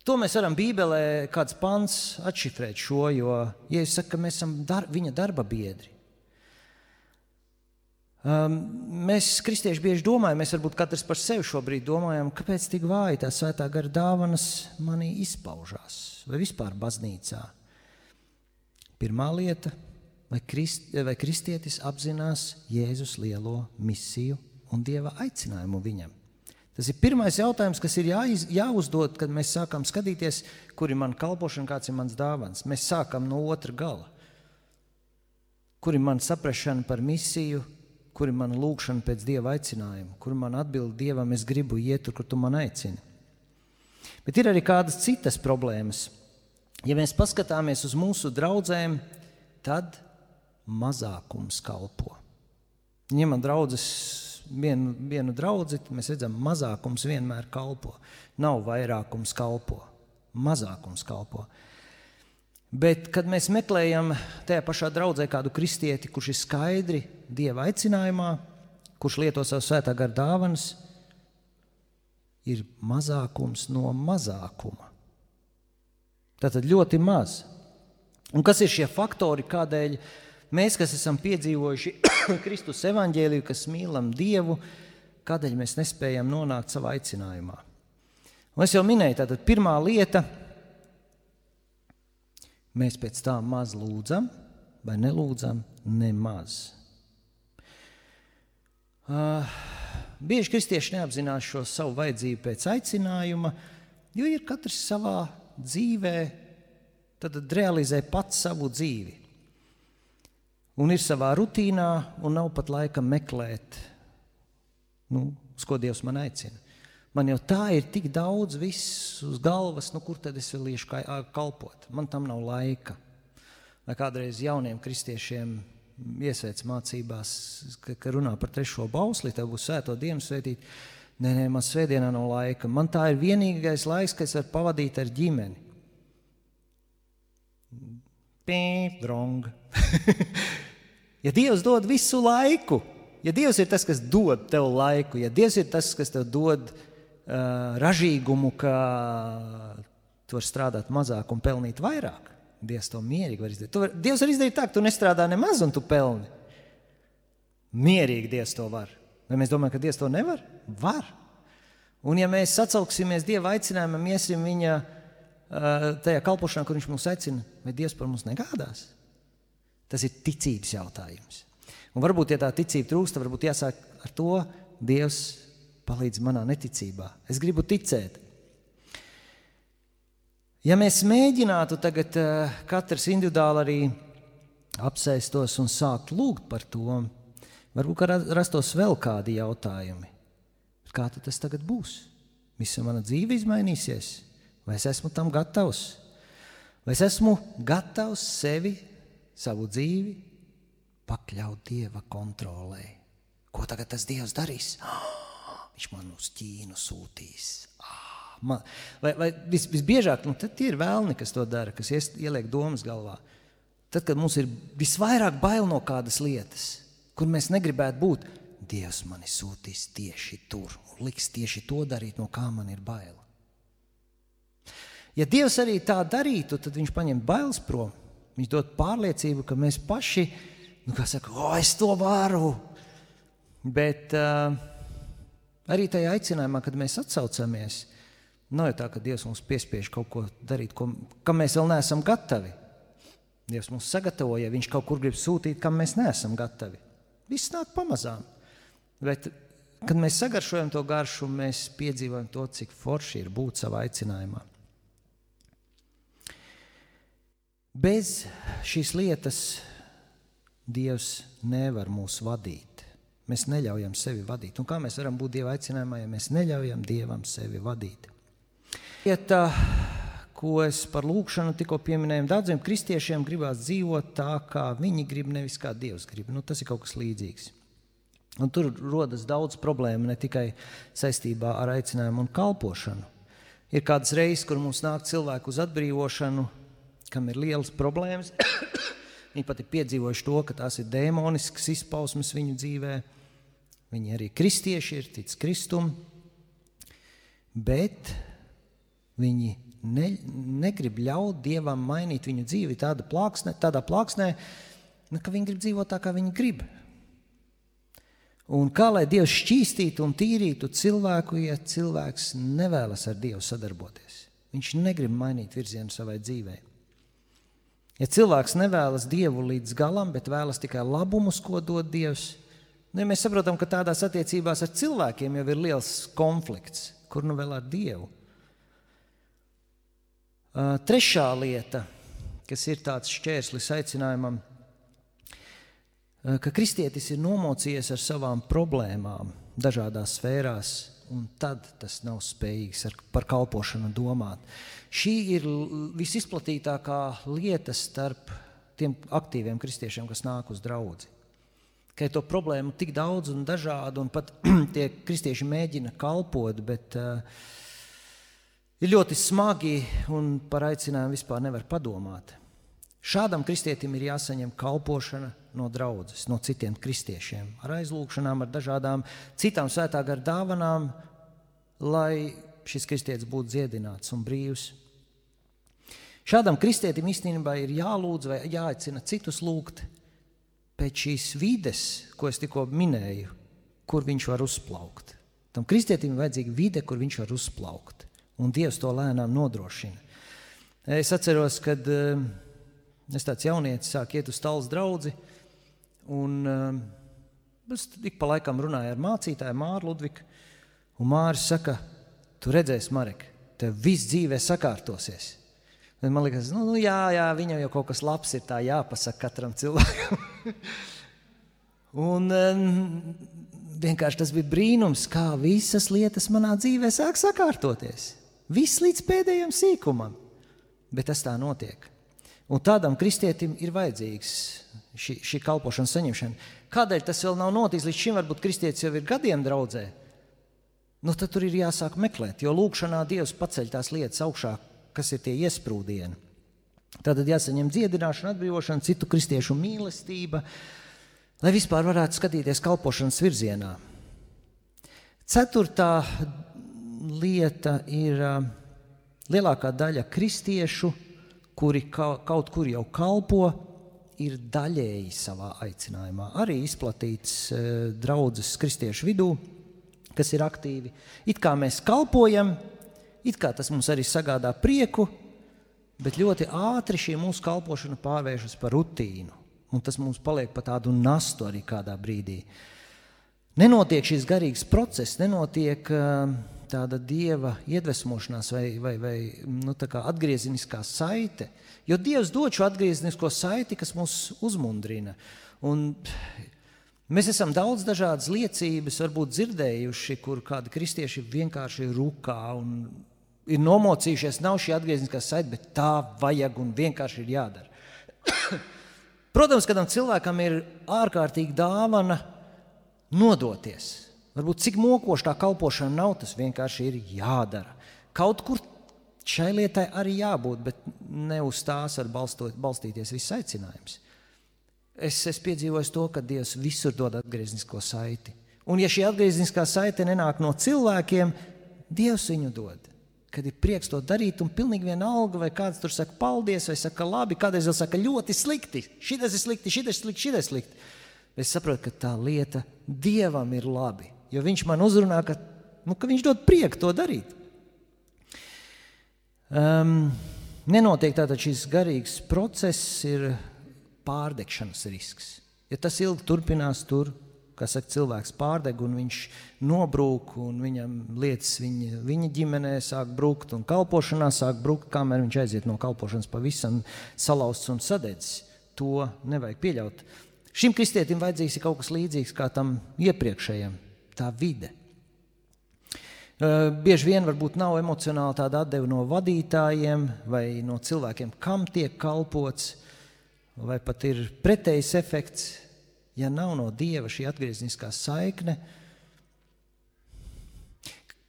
To mēs varam Bībelē, kāds pants atšifrēt šo, jo, ja es saku, ka mēs esam dar viņa darba biedri, Um, mēs, kristieši, bieži domājam, mēs varbūt katrs par sevi šobrīd domājam, kāpēc tik vāji tā svētā gara dāvanas manī izpaužās, vai vispār baznīcā. Pirmā lieta, vai, krist, vai kristietis apzinās Jēzus lielo misiju un Dieva aicinājumu viņam. Tas ir pirmais jautājums, kas ir jāiz, jāuzdod, kad mēs sākam skatīties, kur ir mana kalpošana, kāds ir mans dāvans. Mēs sākam no otra gala. Kur ir mana saprāšana par misiju, kur ir mana lūkšana pēc dieva aicinājuma, kur man atbild dievam, es gribu iet tur, kur tu man aicini. Bet ir arī kādas citas problēmas. Ja mēs paskatāmies uz mūsu draugiem, tad mazākums kalpo. Ņemam draugus, vienu, vienu draugu, mēs redzam, mazākums vienmēr kalpo. Nav vairākums kalpo, mazākums kalpo. Bet, kad mēs meklējam tajā pašā draudzē kādu kristieti, kurš ir skaidri dieva aicinājumā, kurš lieto savu svētā gara dāvanas, ir mazākums no mazākuma. Tātad ļoti maz. Un kas ir šie faktori, kādēļ mēs, kas esam piedzīvojuši Kristus evaņģēliju, kas mīlam Dievu, kādēļ mēs nespējam nonākt savā aicinājumā? Un es jau minēju, tātad pirmā lieta ir mēs pēc tam maz lūdzam vai nelūdzam nemaz. Uh, bieži kristieši neapzinās šo savu vajadzību pēc aicinājuma, jo ir katrs savā dzīvē, tad realizē pats savu dzīvi. Un ir savā rutīnā, un nav pat laika meklēt, nu, uz ko Dievs man aicina. Man jau tā ir tik daudz viss uz galvas, nu kur tad es vēl iešu kalpot? Man tam nav laika. Vai kādreiz jauniem kristiešiem iesvēts mācībās, ka, ka runā par trešo bausli, tev būs svēto dienu svētīt. Nē, nē, man svētdienā nav laika. Man tā ir vienīgais laiks, kas var pavadīt ar ģimeni. Pīp, drong. ja Dievs dod visu laiku, ja Dievs ir tas, kas dod tev laiku, ja Dievs ir tas, kas tev dod ražīgumu, ka tu vari strādāt mazāk un pelnīt vairāk. Dievs to mierīgi var izdarīt. Var, Dievs var izdarīt tā, ka tu nestrādā nemaz un tu pelni. Mierīgi Dievs to var. Vai mēs domājam, ka Dievs to nevar? Var. Un ja mēs sacauksimies Dieva aicinājumam, iesim viņa uh, tajā kalpošanā, kur viņš mūs aicina, vai Dievs par mums negādās? Tas ir ticības jautājums. Un varbūt, ja tā ticība trūkst, tad varbūt jāsāk ar to Dievs palīdz manā neticībā. Es gribu ticēt. Ja mēs mēģinātu tagad uh, katrs individuāli arī apsēstos un sākt lūgt par to, varbūt rastos vēl kādi jautājumi. Kā tas tagad būs? Visa mana dzīve izmainīsies, vai es esmu tam gatavs? Vai es esmu gatavs sevi, savu dzīvi pakļaut Dieva kontrolē? Ko tagad tas Dievs darīs? Oh! viņš man uz Ķīnu sūtīs. Ah, man, vai, vai vis, visbiežāk nu, tie ir vēlni, kas to dara, kas ies, ieliek domas galvā. Tad, kad mums ir visvairāk bail no kādas lietas, kur mēs negribētu būt, Dievs mani sūtīs tieši tur un liks tieši to darīt, no kā man ir bail. Ja Dievs arī tā darītu, tad Viņš paņem bailes prom. Viņš dod pārliecību, ka mēs paši, nu, kā saka, o, es to varu. Bet uh, Arī tajā aicinājumā, kad mēs atsaucamies, nav jau tā, ka Dievs mums piespiež kaut ko darīt, ko, kam mēs vēl neesam gatavi. Dievs mums sagatavo, ja Viņš kaut kur grib sūtīt, kam mēs neesam gatavi. Viss nāk pamazām. Bet, kad mēs sagaršojam to garšu, mēs piedzīvojam to, cik forši ir būt savā aicinājumā. Bez šīs lietas Dievs nevar mūs vadīt. Mēs neļaujam sevi vadīt. Un kā mēs varam būt Dieva aicinājumā, ja mēs neļaujam Dievam sevi vadīt? Lieta, ko es par lūkšanu tikko pieminēju, daudziem kristiešiem gribās dzīvot tā, kā viņi grib, nevis kā Dievs grib. Nu, tas ir kaut kas līdzīgs. Un tur rodas daudz problēmu ne tikai saistībā ar aicinājumu un kalpošanu. Ir kādas reizes, kur mums nāk cilvēki uz atbrīvošanu, kam ir lielas problēmas. Viņi pat ir piedzīvojuši to, ka tās ir demoniskas izpausmes viņu dzīvēm Viņi arī kristieši ir tic Kristum, bet viņi ne, negrib ļaut Dievam mainīt viņu dzīvi tādā plāksnē, tādā plāksnē nu, ka viņi grib dzīvot tā, kā viņi grib. Un kā lai Dievs šķīstītu un tīrītu cilvēku, ja cilvēks nevēlas ar Dievu sadarboties? Viņš negrib mainīt virzienu savai dzīvei. Ja cilvēks nevēlas Dievu līdz galam, bet vēlas tikai labumus, ko dod Dievs, Nu, ja mēs saprotam, ka tādās attiecībās ar cilvēkiem jau ir liels konflikts, kur nu vēl ar Dievu. Uh, trešā lieta, kas ir tāds šķērslis aicinājumam, uh, ka kristietis ir nomocījies ar savām problēmām dažādās sfērās, un tad tas nav spējīgs ar, par kalpošanu domāt. Šī ir visizplatītākā lieta starp tiem aktīviem kristiešiem, kas nāk uz draugu ka ir to problēmu tik daudz un dažādu, un pat tie kristieši mēģina kalpot, bet uh, ir ļoti smagi un par aicinājumu vispār nevar padomāt. Šādam kristietim ir jāsaņem kalpošana no draudzes, no citiem kristiešiem, ar aizlūgšanām, ar dažādām citām svētā gara dāvanām, lai šis kristietis būtu dziedināts un brīvs. Šādam kristietim īstenībā ir jālūdz vai jāaicina citus lūgt pēc šīs vides, ko es tikko minēju, kur viņš var uzplaukt. Tam kristietim ir vajadzīga vide, kur viņš var uzplaukt, un Dievs to lēnām nodrošina. Es atceros, kad uh, Es tāds jaunietis sāku iet uz tālu draugu, un um, es ik pa laikam runāju ar mācītāju Māru Ludviku. Un Mārcis saka, tu redzēsi, Marek, tev viss dzīvē sakārtosies. Un man liekas, nu, nu jā, jā, viņam jau kaut kas labs ir tā jāpasaka katram cilvēkam. Un vienkārši tas bija brīnums, kā visas lietas manā dzīvē sāk sakārtoties. Viss līdz pēdējiem sīkumam. Bet tas tā notiek. Un tādam kristietim ir vajadzīgs šī, šī kalpošanas saņemšana. Kādēļ tas vēl nav noticis līdz šim? Varbūt kristietis jau ir gadiem draudzē. Nu, tad tur ir jāsāk meklēt, jo lūkšanā Dievs paceļ tās lietas augšā, kas ir tie iesprūdieni. Tad jāsaņem dziedināšana, atbrīvošana, citu kristiešu mīlestība, lai vispār varētu skatīties kalpošanas virzienā. Ceturtā lieta ir lielākā daļa kristiešu kuri kaut kur jau kalpo, ir daļēji savā aicinājumā. Arī izplatīts draudzes kristiešu vidū, kas ir aktīvi. It kā mēs kalpojam, it kā tas mums arī sagādā prieku, bet ļoti ātri šī mūsu kalpošana pārvēršas par rutīnu. Un tas mums paliek par tādu nastu arī kādā brīdī. Nenotiek šis garīgs process, nenotiek uh, tāda dieva iedvesmošanās vai, vai, vai nu, atgriezeniskā saite. Jo Dievs dod šo atgriezenisko saiti, kas mūs uzmundrina. Un mēs esam daudz dažādas liecības, varbūt dzirdējuši, kur kādi kristieši vienkārši rukā un ir nomocījušies. Nav šī atgriezeniskā saite, bet tā vajag un vienkārši ir jādara. Protams, kādam cilvēkam ir ārkārtīgi dāvana nodoties Varbūt cik mokoši tā kalpošana nav, tas vienkārši ir jādara. Kaut kur šai lietai arī jābūt, bet ne uz tās var balstot, balstīties viss aicinājums. Es esmu piedzīvojis to, ka Dievs visur dod atgrieznisko saiti. Un, ja šī atgriezniskā saite nenāk no cilvēkiem, Dievs viņu dod. Kad ir prieks to darīt, un pilnīgi vienalga, vai kāds tur saka, paldies, vai saka, labi, kādreiz vēl saka, ļoti slikti, šis ir slikti, šis ir slikti, šis ir slikti. Es saprotu, ka tā lieta Dievam ir labi jo viņš man uzrunā, ka, nu, ka viņš dod prieku to darīt. Um, nenotiek tātad šis garīgs process, ir pārdegšanas risks. Ja tas ilgi turpinās, tur saka, cilvēks pārdeg un viņš nobrūk, un viņam lietas viņa, viņa ģimenē sāk brukt, un kalpošanā sāk brukt, kamēr viņš aiziet no kalpošanas pavisam salauzts un sadedzis. To nevajag pieļaut. Šim kristietim vajadzīgs kaut kas līdzīgs kā tam iepriekšējam tā vide. Bieži vien varbūt nav emocionāli tāda atdeve no vadītājiem vai no cilvēkiem, kam tiek kalpots, vai pat ir pretējs efekts, ja nav no dieva šī atgriezniskā saikne.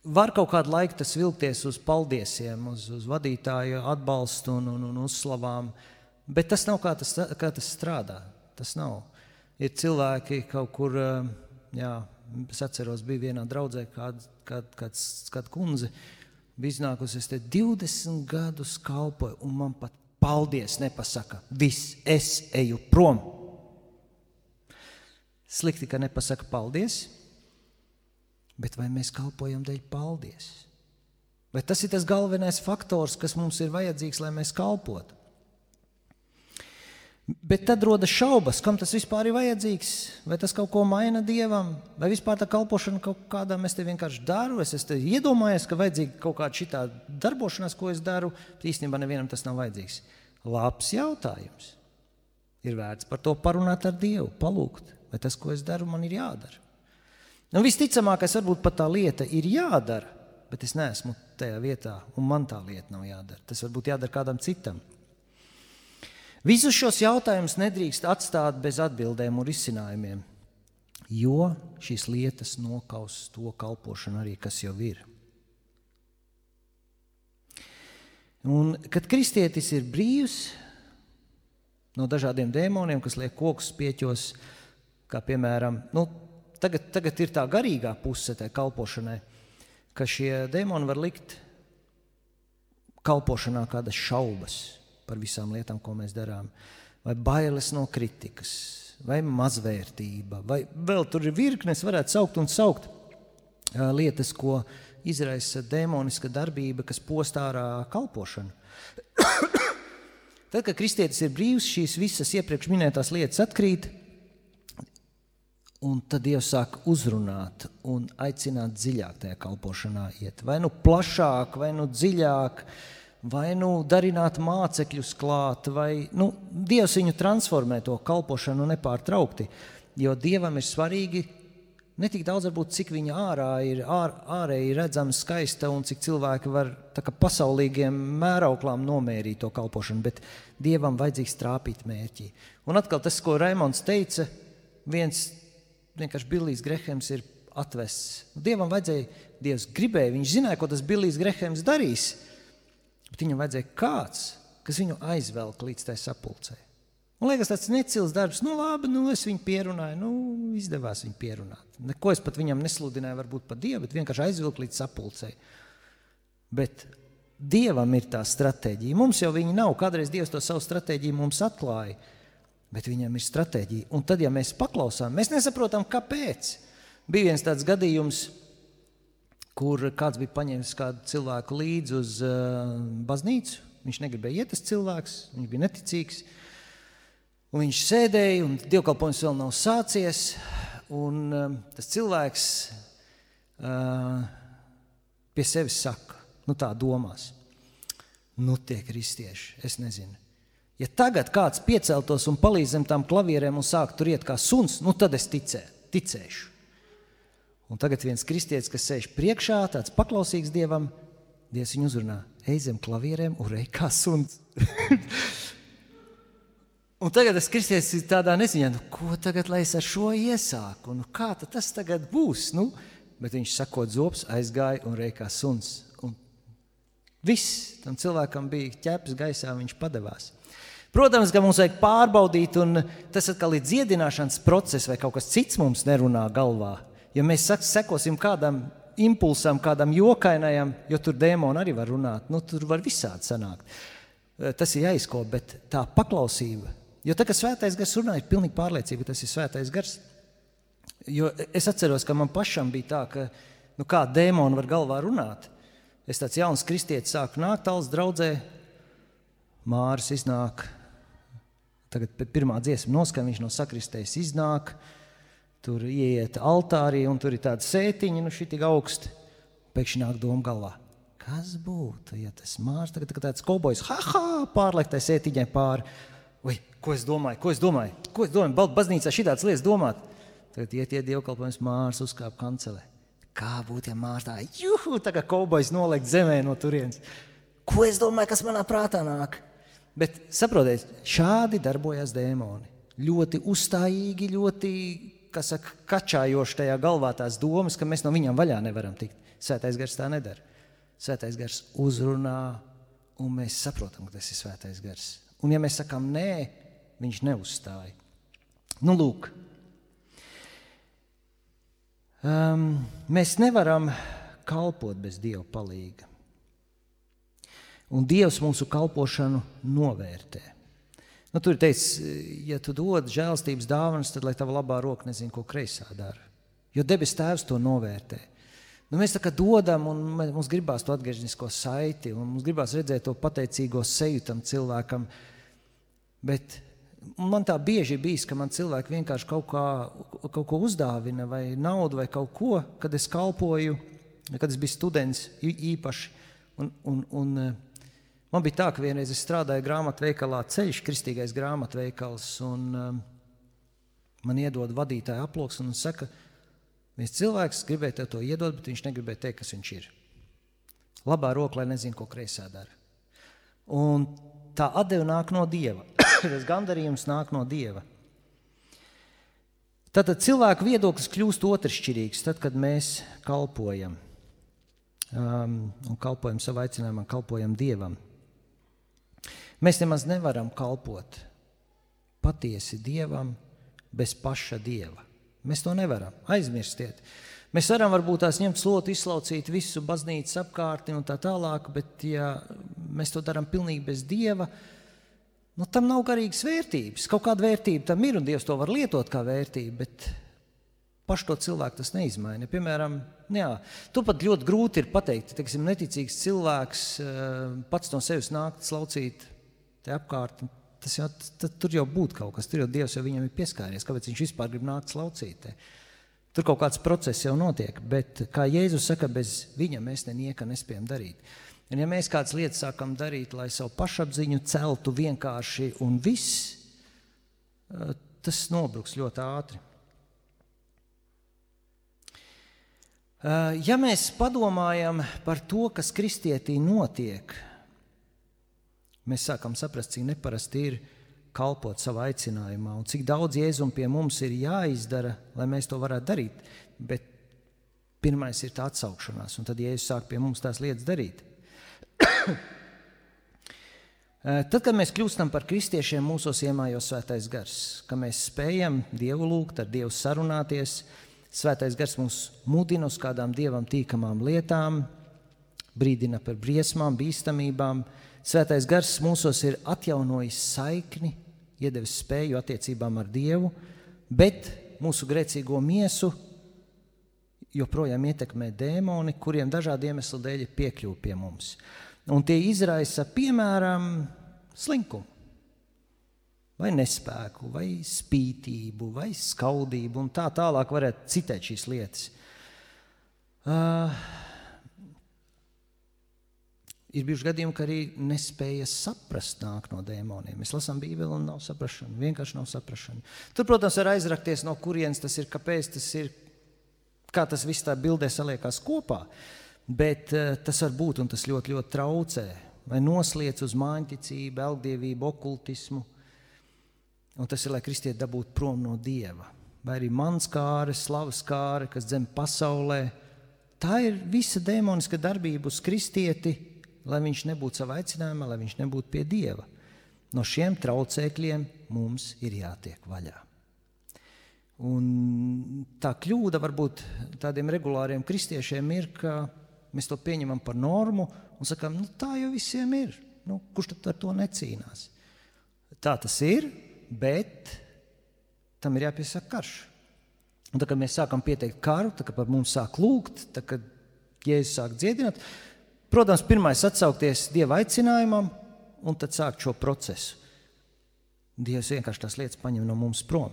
Var kaut kādu laiku tas vilkties uz paldiesiem, uz, uz vadītāju atbalstu un, un, un uzslavām, bet tas nav kā tas, kā tas strādā. Tas nav. Ir cilvēki kaut kur, jā, Es atceros, bija vienā draudzē, kad kād, kāds, kāda kundze bija iznākusi. Es te 20 gadus kalpoju, un man pat paldies nepasaka. Viss, es eju prom. Slikti, ka nepasaka paldies, bet vai mēs kalpojam dēļ paldies? Vai tas ir tas galvenais faktors, kas mums ir vajadzīgs, lai mēs kalpotu? Bet tad rodas šaubas, kam tas vispār ir vajadzīgs. Vai tas kaut ko maina dievam, vai vispār tā kalpošana kaut kādā mēs te vienkārši daru. Es esmu iedomājies, ka vajadzīga kaut kāda šī darbošanās, ko es daru. Īstenībā nevienam tas nav vajadzīgs. Labs jautājums. Ir vērts par to parunāt ar Dievu, palūgt, vai tas, ko es daru, man ir jādara. Nu, visticamākais, varbūt pat tā lieta ir jādara, bet es neesmu tajā vietā, un man tā lieta nav jādara. Tas varbūt jādara kādam citam. Visus šos jautājumus nedrīkst atstāt bez atbildēm un risinājumiem, jo šīs lietas nokaus to kalpošanu arī, kas jau ir. Un, kad kristietis ir brīvs, no dažādiem dēmoniem, kas liek kokus pieķos, kā piemēram, nu, tagad, tagad ir tā garīgā puse tai kalpošanai, ka šie dēmoni var likt kalpošanā kādas šaubas par visām lietām, ko mēs darām, vai bailes no kritikas, vai mazvērtība, vai vēl tur ir virknes, varētu saukt un saukt lietas, ko izraisa demoniska darbība, kas postā ārā kalpošanu. Tad, kad kristietis ir brīvs, šīs visas iepriekš minētās lietas atkrīt, un tad Dievs sāk uzrunāt un aicināt dziļāk tajā kalpošanā iet. Vai nu plašāk, vai nu dziļāk, vai nu darināt mācekļus klāt, vai nu, Dievs viņu transformē to kalpošanu nepārtraukti, jo Dievam ir svarīgi Ne tik daudz, varbūt, cik viņa ārā ir ār, ārēji redzama, skaista un cik cilvēki var kā, pasaulīgiem mērauklām nomērīt to kalpošanu, bet dievam vajadzīgs trāpīt mērķī. Un atkal tas, ko Raimons teica, viens vienkārši Billijs Grehems ir atvests. Dievam vajadzēja, Dievs gribēja, viņš zināja, ko tas Billijs Grehems darīs, bet viņam vajadzēja kāds, kas viņu aizvelk līdz tai sapulcei. Man liekas, tas necils darbs. Nu, labi, nu, es viņu pierunāju. Nu, izdevās viņu pierunāt. Neko es pat viņam nesludināju, varbūt par Dievu, bet vienkārši aizvilku līdz sapulcei. Bet Dievam ir tā stratēģija. Mums jau viņa nav. Kādreiz Dievs to savu stratēģiju mums atklāja. Bet viņam ir stratēģija. Un tad, ja mēs paklausām, mēs nesaprotam, kāpēc. Bija viens tāds gadījums, kur kāds bija paņēmis kādu cilvēku līdzi uz uh, baznīcu. Viņš negribēja iet, tas cilvēks, viņš bija neticīgs. Uh, Un viņš sēdēja, un dievkalpojums vēl nav sācies. Un, um, tas cilvēks uh, pie sevis saka, nu tā domās, nu tie kristieši, es nezinu. Ja tagad kāds pieceltos un palīdz zem tām klavierēm un sāk tur iet kā suns, nu tad es ticē, ticēšu. Un tagad viens kristietis, kas sēž priekšā, tāds paklausīgs dievam, Dievs viņu uzrunā, ej zem klavierēm un rej kā suns. Un tagad es kristietis tādā neziņā, nu, ko tagad lai es ar šo iesāku, nu, kā tas tagad būs. Nu, bet viņš sakot zops, aizgāja un reikā suns. Un viss tam cilvēkam bija ķeps gaisā, viņš padevās. Protams, ka mums vajag pārbaudīt, un tas atkal ir dziedināšanas process, vai kaut kas cits mums nerunā galvā. Ja mēs sekosim kādam impulsam, kādam jokainajam, jo tur dēmoni arī var runāt, nu, tur var visādi sanākt. Tas ir jāizkop, bet tā paklausība Jo tā kā svētais gars runā, ir pilnīgi pārliecība, ka tas ir svētais gars. Jo es atceros, ka man pašam bija tā, ka nu, kā dēmoni var galvā runāt. Es tāds jauns kristietis sāku nākt tāls draudzē, Māris iznāk. Tagad pirmā dziesma noskan, viņš no sakristējas iznāk. Tur ieiet altārī un tur ir tāda sētiņa, nu šī tik augsta. Pēkšņi nāk doma galvā. Kas būtu, ja tas Mārs tagad tā tāds kobojs, ha, ha, pārliektai sētiņai pāri. Ui, ko es domāju? Ko es domāju? Ko es domāju? Baltu baznīcā šādas lietas domāt. Tad iet, iet dievkalpojums mārs uzkāp kancelē. Kā būtu, ja mārs tā, juhu, tā kā kaubojs noliek zemē no turienes. Ko es domāju, kas manā prātā nāk? Bet saprotiet, šādi darbojas dēmoni. Ļoti uzstājīgi, ļoti saka, kačājoši tajā galvā tās domas, ka mēs no viņiem vaļā nevaram tikt. Svētais gars tā nedara. Svētais gars uzrunā, un mēs saprotam, ka tas ir svētais gars. Un, ja mēs sakām nē, viņš neuzstāja. Nu, lūk, um, mēs nevaram kalpot bez Dieva palīga. Un Dievs mūsu kalpošanu novērtē. Nu, tur ir teikts, ja tu dod žēlstības dāvanas, tad lai tava labā roka nezina, ko kreisā dara. Jo debes tēvs to novērtē. Nu, mēs tā kā dodam, un mums gribās to atgrieznisko saiti, un mums gribās redzēt to pateicīgo seju tam cilvēkam. Bet man tā bieži ir bijis, ka man cilvēki vienkārši kaut, kā, kaut ko uzdāvina, vai naudu, vai kaut ko, kad es kalpoju, kad es biju students īpaši. Un, un, un, man bija tā, ka vienreiz es strādāju grāmatveikalā, ceļš, kristīgais grāmatveikals, un um, man iedod vadītāja aploks un saka, ka Viens cilvēks gribēja tev to iedot, bet viņš negribēja teikt, kas viņš ir. Labā roka, lai nezinu, ko kreisā dara. Un tā atdeve nāk no dieva. Tas gandarījums nāk no dieva. Tātad cilvēku viedoklis kļūst otršķirīgs, tad, kad mēs kalpojam. Um, un kalpojam savu aicinājumu, kalpojam dievam. Mēs nemaz nevaram kalpot, patiesi dievam bez paša dieva. Mēs to nevaram. Aizmirstiet. Mēs varam varbūt tās ņemt slotu, izslaucīt visu baznīcas apkārtni un tā tālāk, bet ja mēs to darām pilnīgi bez dieva, nu, tam nav garīgas vērtības. Kaut kāda vērtība tam ir, un Dievs to var lietot kā vērtību, bet pašu to cilvēku tas neizmaina. Piemēram, jā, tu pat ļoti grūti ir pateikt, teiksim, neticīgs cilvēks eh, pats no sevis nākt slaucīt te apkārt. Tas jau, tad, tur jau būtu kaut kas, tur jau Dievs jau viņam ir pieskāries. Kāpēc viņš vispār grib nākt slaucīt? Te? Tur kaut kāds process jau notiek, bet, kā Jēzus saka, bez viņa mēs nenieka nespējam darīt. Un ja mēs kādas lietas sākam darīt, lai savu pašapziņu celtu vienkārši un viss, eh, tas nobruks ļoti ātri. Eh, ja mēs padomājam par to, kas kristietī notiek, mēs sākam saprast, cik neparasti ir kalpot savā aicinājumā un cik daudz jēzumu pie mums ir jāizdara, lai mēs to varētu darīt. Bet pirmais ir tā atsaukšanās, un tad Jēzus sāk pie mums tās lietas darīt. Eh, tad, kad mēs kļūstam par kristiešiem, mūsos iemājos svētais gars, ka mēs spējam Dievu lūgt, ar Dievu sarunāties. Svētais gars mūs mudina uz kādām Dievam tīkamām lietām, brīdina par briesmām, bīstamībām, Svētais gars mūsos ir atjaunojis saikni, iedevis spēju attiecībām ar Dievu, bet mūsu grēcīgo miesu joprojām ietekmē dēmoni, kuriem dažādu iemeslu dēļ ir piekļuvi pie mums. Un tie izraisa, piemēram, slinkumu, vai nespēku, vai spītību, vai skaudību, un tā tālāk varētu citēt šīs lietas. Uh, Ir bijuši gadījumi, ka arī nespēja saprast nāk no dēmoniem. Mēs lasām Bībeli un nav saprašana. Vienkārši nav saprašana. Tur, protams, var aizrakties, no kurienes tas ir, kāpēc tas ir, kā tas viss tā bildē saliekās kopā. Bet uh, tas var būt un tas ļoti, ļoti traucē. Vai nosliec uz mājiņticību, elgdievību, okultismu. Un tas ir, lai kristieti dabūtu prom no dieva. Vai arī mans kāre, slavas kāre, kas dzem pasaulē. Tā ir visa demoniska darbība uz kristieti lai viņš nebūtu savā aicinājumā, lai viņš nebūtu pie Dieva. No šiem traucēkļiem mums ir jātiek vaļā. Un tā kļūda varbūt tādiem regulāriem kristiešiem ir, ka mēs to pieņemam par normu un sakām, nu, tā jau visiem ir. Nu, kurš tad ar to necīnās? Tā tas ir, bet tam ir jāpiesaka karš. Un tad, kad mēs sākam pieteikt karu, tad, kad par mums sāk lūgt, tad, kad Jēzus sāk dziedināt, Protams, pirmais atsaukties Dieva aicinājumam un tad sākt šo procesu. Dievs vienkārši tās lietas paņem no mums prom.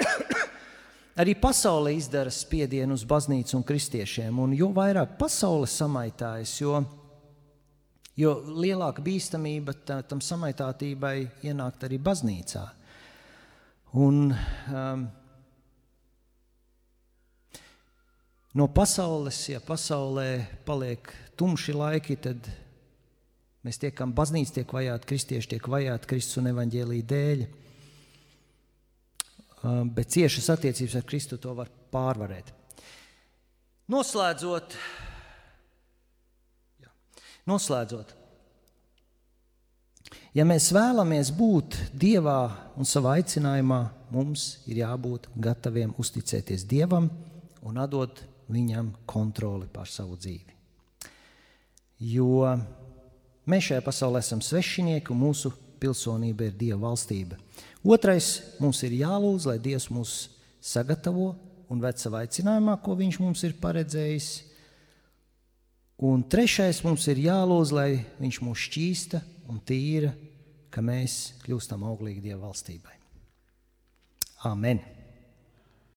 Arī pasaule izdara spiedienu uz baznīcu un kristiešiem, un jo vairāk pasaule samaitājas, jo, jo lielāka bīstamība tā, tam samaitātībai ienākt arī baznīcā. Un, um, no pasaules, ja pasaulē paliek tumši laiki, tad mēs tiekam, baznīca tiek vajāta, kristieši tiek vajāti Kristus un evaņģēlīja dēļ. Uh, bet ciešas attiecības ar Kristu to var pārvarēt. Noslēdzot, jā, noslēdzot, ja mēs vēlamies būt Dievā un savā aicinājumā, mums ir jābūt gataviem uzticēties Dievam un atdot Viņam kontroli pār savu dzīvi. Jo mēs šajā pasaulē esam svešinieki un mūsu pilsonība ir Dieva valstība. Otrais mums ir jālūdz, lai Dievs mūs sagatavo un ved savā aicinājumā, ko Viņš mums ir paredzējis. Un trešais mums ir jālūdz, lai Viņš mūs šķīsta un tīra, ka mēs kļūstam auglīgi Dieva valstībai. Amen!